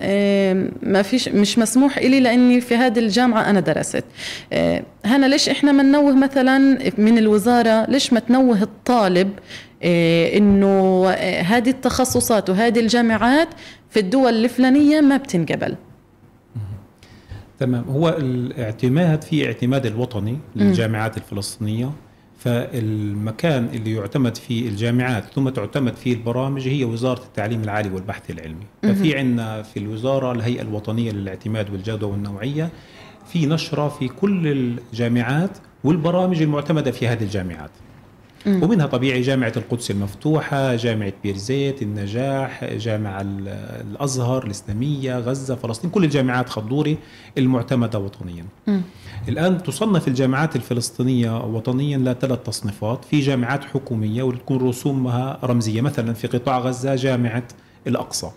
S5: ما فيش مش مسموح إلي لأني في هذه الجامعة أنا درست. هنا ليش إحنا ما ننوه مثلا من الوزارة؟ ليش ما تنوه الطالب إنه هذه التخصصات وهذه الجامعات في الدول الفلانية ما بتنقبل.
S6: تمام. هو الاعتماد في اعتماد الوطني للجامعات الفلسطينية فالمكان اللي يعتمد فيه الجامعات ثم تعتمد فيه البرامج هي وزارة التعليم العالي والبحث العلمي. ففي عندنا في الوزارة الهيئة الوطنية للاعتماد والجودة والنوعية في نشرة في كل الجامعات والبرامج المعتمدة في هذه الجامعات. ومنها طبيعي جامعة القدس المفتوحة جامعة بيرزيت النجاح جامعة الأزهر الإسلامية غزة فلسطين كل الجامعات خضوري المعتمدة وطنيا. مم. الآن تصنف الجامعات الفلسطينية وطنيا لثلاث تصنيفات. في جامعات حكومية وتكون رسومها رمزية مثلا في قطاع غزة جامعة الأقصى.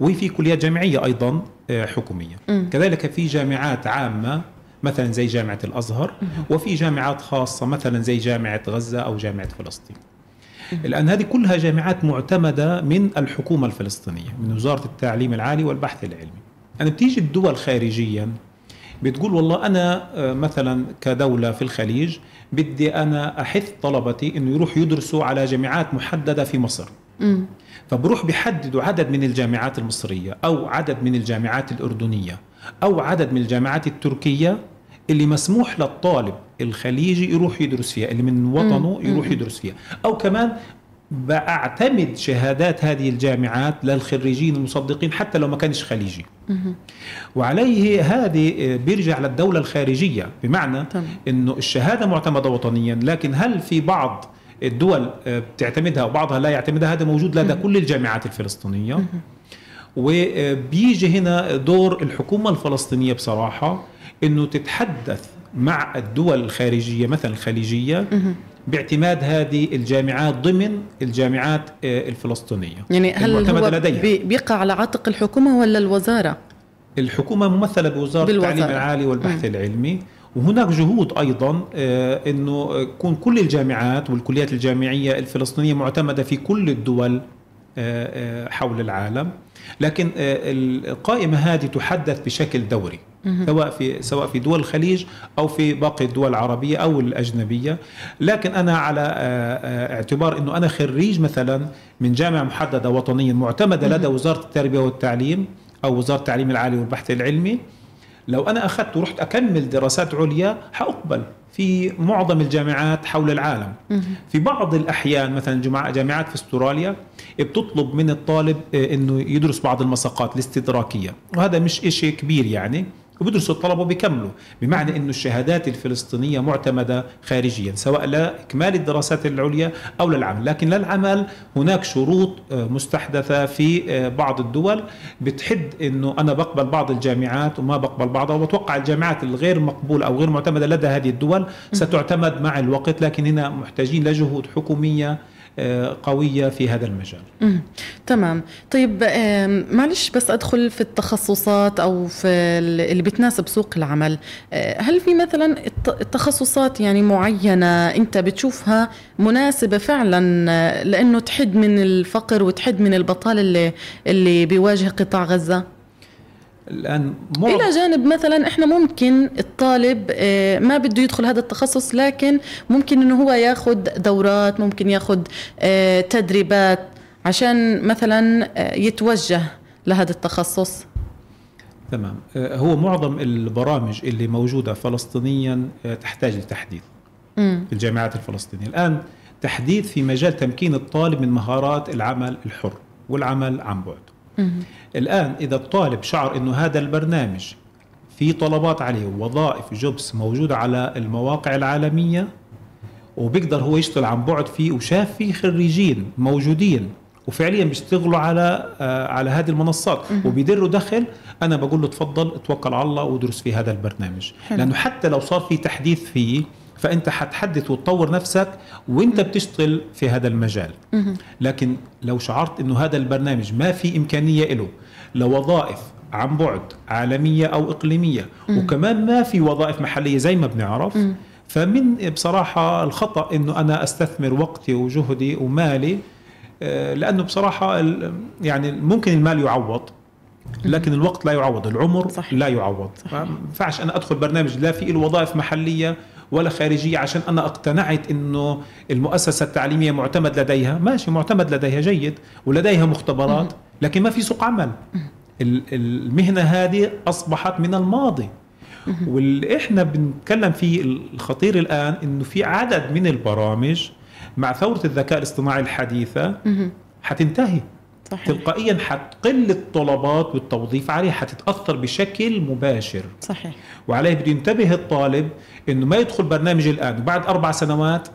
S6: وفي كليات جامعية أيضا حكومية. مم. كذلك في جامعات عامة مثلا زي جامعة الأزهر وفي جامعات خاصة مثلا زي جامعة غزة أو جامعة فلسطين. الآن هذه كلها جامعات معتمدة من الحكومة الفلسطينية من وزارة التعليم العالي والبحث العلمي. أنا بتيجي الدول خارجيا بتقول والله أنا مثلا كدولة في الخليج بدي أنا أحث طلبتي أنه يروح يدرسوا على جامعات محددة في مصر. فبروح بيحددوا عدد من الجامعات المصرية أو عدد من الجامعات الأردنية أو عدد من الجامعات التركية اللي مسموح للطالب الخليجي يروح يدرس فيها اللي من وطنه يروح يدرس فيها. أو كمان بعتمد شهادات هذه الجامعات للخريجين المصدقين حتى لو ما كانش خليجي. وعليه هذه بيرجع للدولة الخارجية. بمعنى. أنه الشهادة معتمدة وطنيا لكن هل في بعض الدول آه، بتعتمدها وبعضها لا يعتمدها؟ هذا موجود لدى كل الجامعات الفلسطينية. وبيجي هنا دور الحكومة الفلسطينية بصراحة. أنه تتحدث مع الدول الخارجية مثلا الخليجية باعتماد هذه الجامعات ضمن الجامعات آه، الفلسطينية
S5: يعني هل هو
S6: لديها.
S5: بي- بيقع على عاتق الحكومة ولا الوزارة؟
S6: الحكومة ممثلة بوزارة
S5: بالوزارة.
S6: التعليم العالي والبحث العلمي وهناك جهود أيضا آه، إنه يكون كل الجامعات والكليات الجامعية الفلسطينية معتمدة في كل الدول آه، حول العالم لكن القائمة هذه تحدث بشكل دوري سواء في سواء في دول الخليج أو في باقي الدول العربية أو الأجنبية. لكن أنا على آه، آه، اعتبار إنه أنا خريج مثلا من جامعة محددة وطنيا معتمدة لدى وزارة التربية والتعليم أو وزارة التعليم العالي والبحث العلمي. لو أنا أخذت ورحت أكمل دراسات عليا حأقبل في معظم الجامعات حول العالم. في بعض الأحيان مثلا جامعات في أستراليا بتطلب من الطالب آه، إنه يدرس بعض المساقات الاستدراكية. وهذا مش إشي كبير يعني. وبيدرسوا الطلبه وبيكملوا بمعنى انه الشهادات الفلسطينية معتمدة خارجيا سواء لاكمال الدراسات العليا أو للعمل لكن للعمل هناك شروط آه، مستحدثة في آه، بعض الدول. بتحد إنه أنا بقبل بعض الجامعات وما بقبل بعضها وبتوقع الجامعات الغير مقبوله أو غير معتمدة لدى هذه الدول ستعتمد مع الوقت. لكن هنا محتاجين لجهود حكومية آه، قوية في هذا المجال.
S5: تمام. طيب معلش بس أدخل في التخصصات أو في ال- اللي بتناسب سوق العمل. آه، هل في مثلا الت- التخصصات يعني معينة أنت بتشوفها مناسبة فعلا آه، لأنه تحد من الفقر وتحد من البطاله اللي اللي بيواجه قطاع غزة؟
S6: الآن معظم
S5: إلى جانب مثلا إحنا ممكن الطالب آه، ما بده يدخل هذا التخصص لكن ممكن إنه هو ياخذ دورات ممكن ياخذ آه، تدريبات عشان مثلا آه، يتوجه لهذا التخصص
S6: تمام هو معظم البرامج اللي موجودة فلسطينيا تحتاج لتحديث. في الجامعات الفلسطينية الآن تحديث في مجال تمكين الطالب من مهارات العمل الحر والعمل عن بعد. الآن إذا الطالب شعر أنه هذا البرنامج في طلبات عليه وظائف جوبس موجودة على المواقع العالمية وبيقدر هو يشتغل عن بعد فيه وشاف فيه خريجين موجودين وفعليا بيشتغلوا على آه على هذه المنصات وبيدروا دخل أنا بقول له تفضل توكل على الله وادرس في هذا البرنامج.
S5: حلو.
S6: لأنه حتى لو صار في تحديث فيه فأنت حتحدث وتطور نفسك وأنت بتشتغل في هذا المجال. لكن لو شعرت إنه هذا البرنامج ما في إمكانية له لوظائف عن بعد عالمية أو إقليمية وكمان ما في وظائف محلية زي ما بنعرف فمن بصراحة الخطأ إنه أنا أستثمر وقتي وجهدي ومالي آه، لأنه بصراحة يعني ممكن المال يعوض لكن الوقت لا يعوض العمر
S5: صحيح.
S6: لا يعوض. ما ينفعش أنا أدخل برنامج لا فيه له وظائف محلية ولا خارجية عشان أنا اقتنعت إنه المؤسسة التعليمية معتمد لديها. ماشي معتمد لديها جيد ولديها مختبرات لكن ما في سوق عمل. ال- المهنة هذه أصبحت من الماضي. واللي إحنا بنتكلم فيه الخطير الآن إنه في عدد من البرامج مع ثورة الذكاء الاصطناعي الحديثة حتنتهي.
S5: صحيح.
S6: تلقائيا حتقل الطلبات والتوظيف عليه حتتأثر بشكل مباشر.
S5: صحيح.
S6: وعليه بده ينتبه الطالب إنه ما يدخل برنامج الآن وبعد أربع سنوات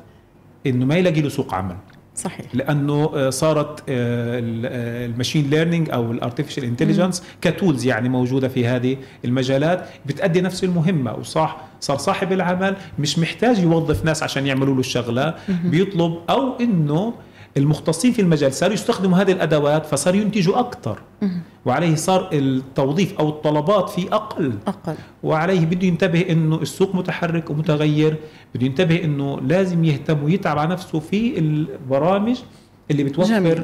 S6: إنه ما يلاقي له سوق عمل.
S5: صحيح.
S6: لأنه آه، صارت ال machine learning أو ال artificial intelligence ك tools يعني موجودة في هذه المجالات بتأدي نفس المهمة. وصح صار صاحب العمل مش محتاج يوظف ناس عشان يعملوا له الشغلة. بيطلب أو إنه المختصين في المجال صاروا يستخدموا هذه الأدوات فصار ينتجوا أكثر. وعليه صار التوظيف أو الطلبات فيه أقل.
S5: أقل.
S6: وعليه بده ينتبه إنه السوق متحرك ومتغير بده ينتبه إنه لازم يهتم ويتعب على نفسه في البرامج اللي بتوفر
S5: جميل.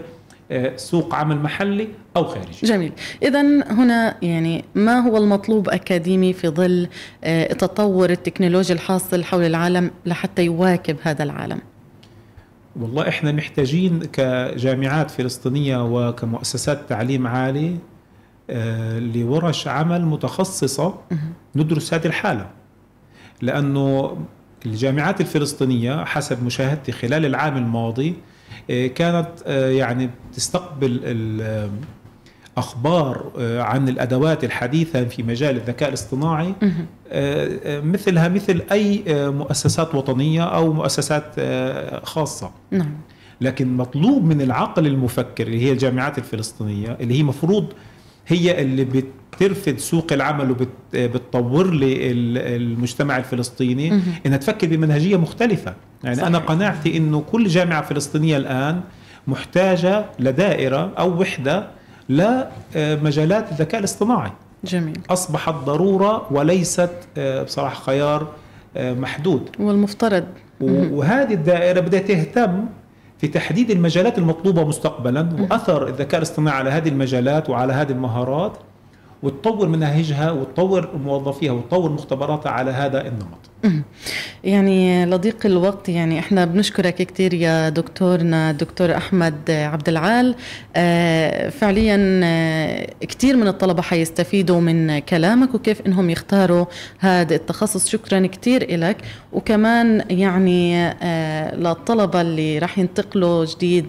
S6: آه، سوق عمل محلي أو خارجي.
S5: جميل. إذا هنا يعني ما هو المطلوب أكاديمي في ظل آه، تطور التكنولوجيا الحاصل حول العالم لحتى يواكب هذا العالم؟
S6: والله إحنا محتاجين كجامعات فلسطينية وكمؤسسات تعليم عالي آه، لورش عمل متخصصة ندرس هذه الحالة. لأنه الجامعات الفلسطينية حسب مشاهدتي خلال العام الماضي كانت يعني تستقبل أخبار عن الأدوات الحديثة في مجال الذكاء الاصطناعي مثلها مثل أي مؤسسات وطنية أو مؤسسات خاصة. نعم. لكن مطلوب من العقل المفكر اللي هي الجامعات الفلسطينية اللي هي مفروض هي اللي بترفد سوق العمل وبتطور لي المجتمع الفلسطيني إنها تفكر بمنهجية مختلفة. يعني صحيح. أنا قناعتي إنه كل جامعة فلسطينية الآن محتاجة لدائرة أو وحدة لمجالات الذكاء الاصطناعي.
S5: جميل.
S6: أصبحت ضرورة وليست آه، بصراحة خيار آه، محدود.
S5: والمفترض.
S6: وهذه الدائرة بدها تهتم في تحديد المجالات المطلوبة مستقبلا وأثر الذكاء الاصطناعي على هذه المجالات وعلى هذه المهارات. وتطور مناهجها وتطور موظفيها وتطور مختبراتها على هذا النمط.
S5: يعني لضيق الوقت يعني إحنا بنشكرك كثير يا دكتورنا الدكتور أحمد عبد العال. آه، فعليا آه، كثير من الطلبة حيستفيدوا من كلامك وكيف إنهم يختاروا هذا التخصص. شكرا كثير لك وكمان يعني آه، للطلبة اللي راح ينتقلوا جديد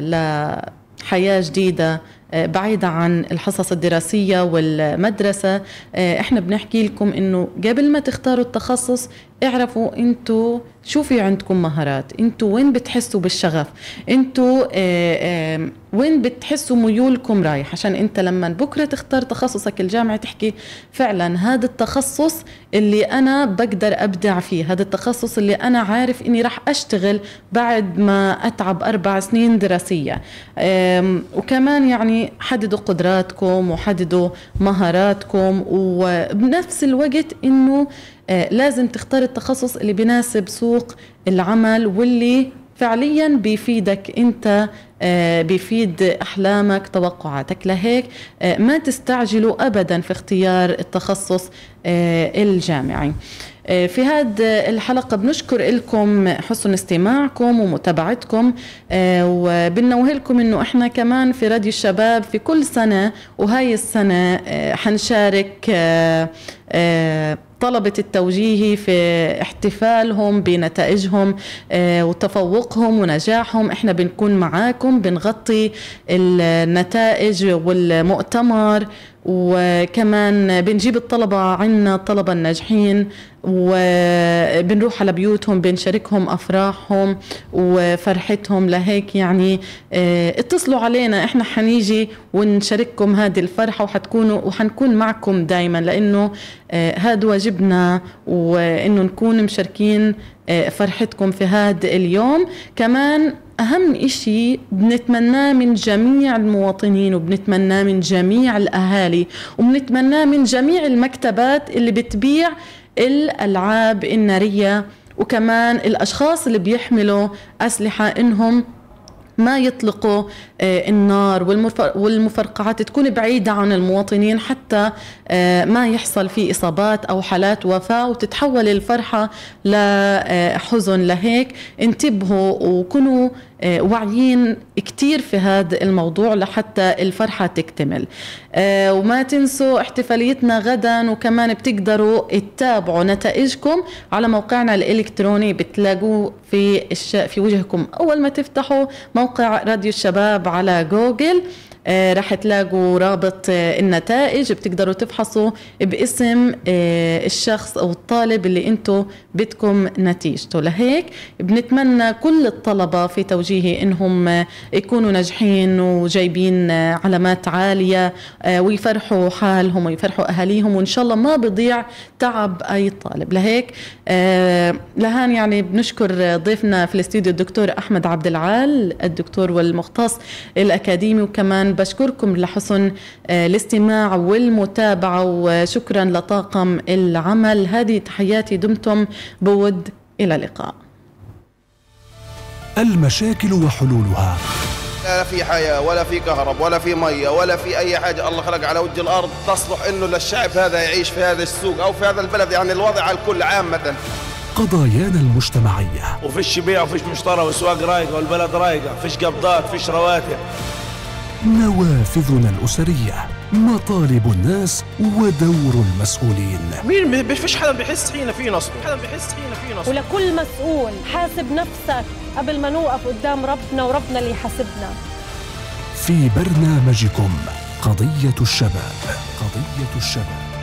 S5: لحياة جديدة بعيدة عن الحصص الدراسية والمدرسة. آه، إحنا بنحكي لكم إنه قبل ما تختاروا التخصص اعرفوا أنتوا شو في عندكم مهارات؟ أنتوا وين بتحسوا بالشغف؟ أنتوا آه، وين بتحسوا ميولكم رايح؟ عشان انت لما بكرة تختار تخصصك الجامعي تحكي فعلا هذا التخصص اللي أنا بقدر أبدع فيه هذا التخصص اللي أنا عارف إني راح أشتغل بعد ما أتعب أربع سنين دراسية. وكمان يعني حددوا قدراتكم وحددوا مهاراتكم وبنفس الوقت إنه لازم تختار التخصص اللي بيناسب سوق العمل واللي فعليا بيفيدك أنت آه، بيفيد أحلامك توقعاتك. لهيك آه، ما تستعجلوا ابدا في اختيار التخصص الجامعي. في هذه الحلقة بنشكر لكم حسن استماعكم ومتابعتكم وبنوه لكم إنه إحنا كمان في راديو الشباب في كل سنة وهاي السنة حنشارك طلبة التوجيهي في احتفالهم بنتائجهم آه، وتفوقهم ونجاحهم. إحنا بنكون معاكم بنغطي النتائج والمؤتمر وكمان بنجيب الطلبة عنا الطلبة الناجحين. وبنروح على بيوتهم بنشاركهم أفراحهم وفرحتهم. لهيك يعني آه اتصلوا علينا. إحنا حنيجي ونشارككم هذه الفرحة وحتكونوا وحنكون معكم دايما لأنه آه هذا واجبنا وإنه نكون مشاركين آه فرحتكم في هذا اليوم. كمان أهم إشي بنتمناه من جميع المواطنين وبنتمناه من جميع الأهالي وبنتمناه من جميع المكتبات اللي بتبيع الألعاب النارية وكمان الأشخاص اللي بيحملوا أسلحة إنهم ما يطلقوا النار والمفرقعات تكون بعيدة عن المواطنين حتى آه، ما يحصل في إصابات أو حالات وفاة وتتحول الفرحة لحزن لهيك. انتبهوا وكونوا آه، واعيين كتير في هذا الموضوع لحتى الفرحة تكتمل. وما تنسوا احتفاليتنا غدا وكمان بتقدروا تتابعوا نتائجكم على موقعنا الإلكتروني. بتلاقوه في. في وجهكم. أول ما تفتحوا موقع راديو الشباب على جوجل رح تلاقوا رابط آه، النتائج. بتقدروا تفحصوا باسم آه، الشخص أو الطالب اللي أنتم بدكم نتيجته. لهيك بنتمنى كل الطلبة في توجيهي إنهم يكونوا ناجحين وجايبين علامات عالية ويفرحوا حالهم ويفرحوا أهاليهم وإن شاء الله ما بضيع تعب أي طالب. لهيك لهان يعني بنشكر ضيفنا في الاستوديو الدكتور أحمد عبد العال الدكتور والمختص الأكاديمي وكمان بشكركم لحسن آه، الاستماع والمتابعة وشكرا لطاقم العمل. هذه تحياتي دمتم بود إلى اللقاء.
S1: المشاكل وحلولها.
S2: لا في حياة ولا في كهرب ولا في مية ولا في أي حاجة. الله خلق على وجه الأرض تصلح إنه للشعب هذا يعيش في هذا السوق أو في هذا البلد. يعني الوضع على الكل عامة
S1: قضايانا المجتمعية.
S3: وفيش بيع وفيش مشترى واسواق رايقة والبلد رايقة فيش قبضات فيش رواتب.
S1: نوافذنا الأسرية مطالب الناس ودور المسؤولين.
S3: مين ما فيش حدا بيحس حين في نصب. حدا بيحس حين في نصب.
S4: ولكل مسؤول حاسب نفسك قبل ما نوقف قدام ربنا وربنا اللي يحاسبنا.
S1: في برنامجكم قضية الشباب. قضية الشباب.